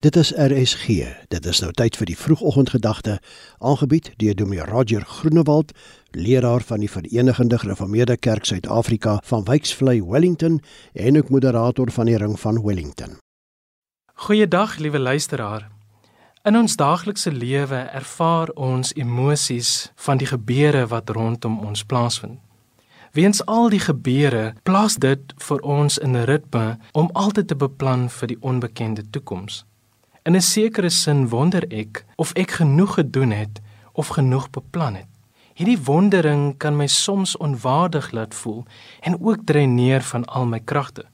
Dit is RSG. Dit is nou tyd vir die vroegoggendgedagte, aangebied deur Dominee Roger Groenewald, leraar van die Verenigde Gereformeerde Kerk Suid-Afrika van Wyksvlei, Wellington en ook moderator van die Ring van Wellington. Goeiedag, liewe luisteraar. In ons daaglikse lewe ervaar ons emosies van die gebeure wat rondom ons plaasvind. Weens al die gebeure, plaas dit vir ons in 'n ritme om altyd te beplan vir die onbekende toekoms. In 'n sekere sin wonder ek of ek genoeg gedoen het of genoeg beplan het. Hierdie wondering kan my soms onwaardig laat voel en ook dreineer van al my kragte.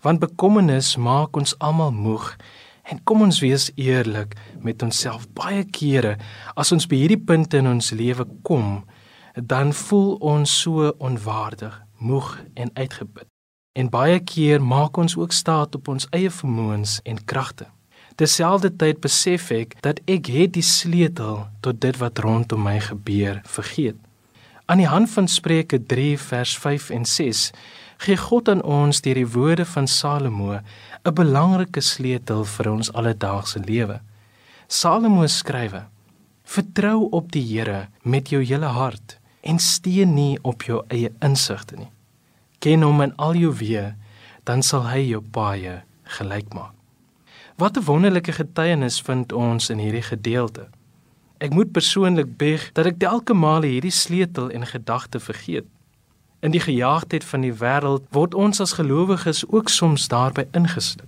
Want bekommernis maak ons almal moeg en kom ons wees eerlik met onsself baie kere as ons by hierdie punte in ons lewe kom, dan voel ons so onwaardig, moeg en uitgeput. En baie keer maak ons ook staat op ons eie vermoëns en kragte. Terselfdertyd besef ek dat ek het die sleutel tot dit wat rondom my gebeur vergeet. Aan die hand van Spreuke 3 vers 5 en 6 gee God aan ons deur die woorde van Salomo 'n belangrike sleutel vir ons alledaagse lewe. Salomo skrywe: Vertrou op die Here met jou hele hart en steun nie op jou eie insigte nie. Ken hom in al jou weë, dan sal hy jou paaie gelyk maak. Wat 'n wonderlike getuienis vind ons in hierdie gedeelte. Ek moet persoonlik beg dat ek elke maal hierdie sleutel en gedagte vergeet. In die gejaagdheid van die wêreld word ons as gelowiges ook soms daarby ingesluk.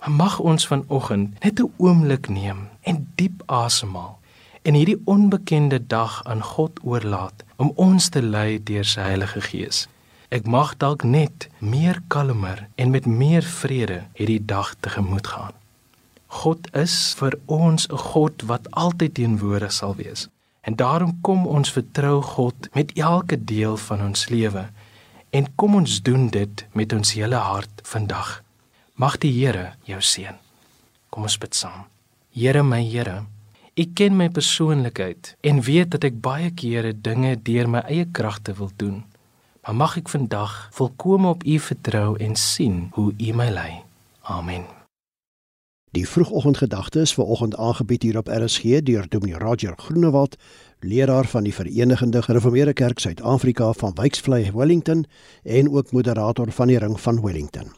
Maar mag ons vanoggend net 'n oomblik neem en diep asemhaal en hierdie onbekende dag aan God oorlaat om ons te lei deur sy Heilige Gees. Ek mag dalk net meer kalmer en met meer vrede hierdie dag tegemoet gaan. God is vir ons 'n God wat altyd teenwoordig sal wees. En daarom kom ons vertrou God met elke deel van ons lewe en kom ons doen dit met ons hele hart vandag. Mag die Here jou seën. Kom ons bid saam. Here my Here, U ken my persoonlikheid en weet dat ek baie kere dinge deur my eie kragte wil doen. Maar mag ek vandag volkome op U vertrou en sien hoe U my lei. Amen. Die vroegoggendgedagte is veraloggend aangebied hier op RSG deur Dominee Roger Groenewald, leraar van die Verenigde Gereformeerde Kerk Suid-Afrika van Wyksvlei, Wellington en ook moderator van die Ring van Wellington.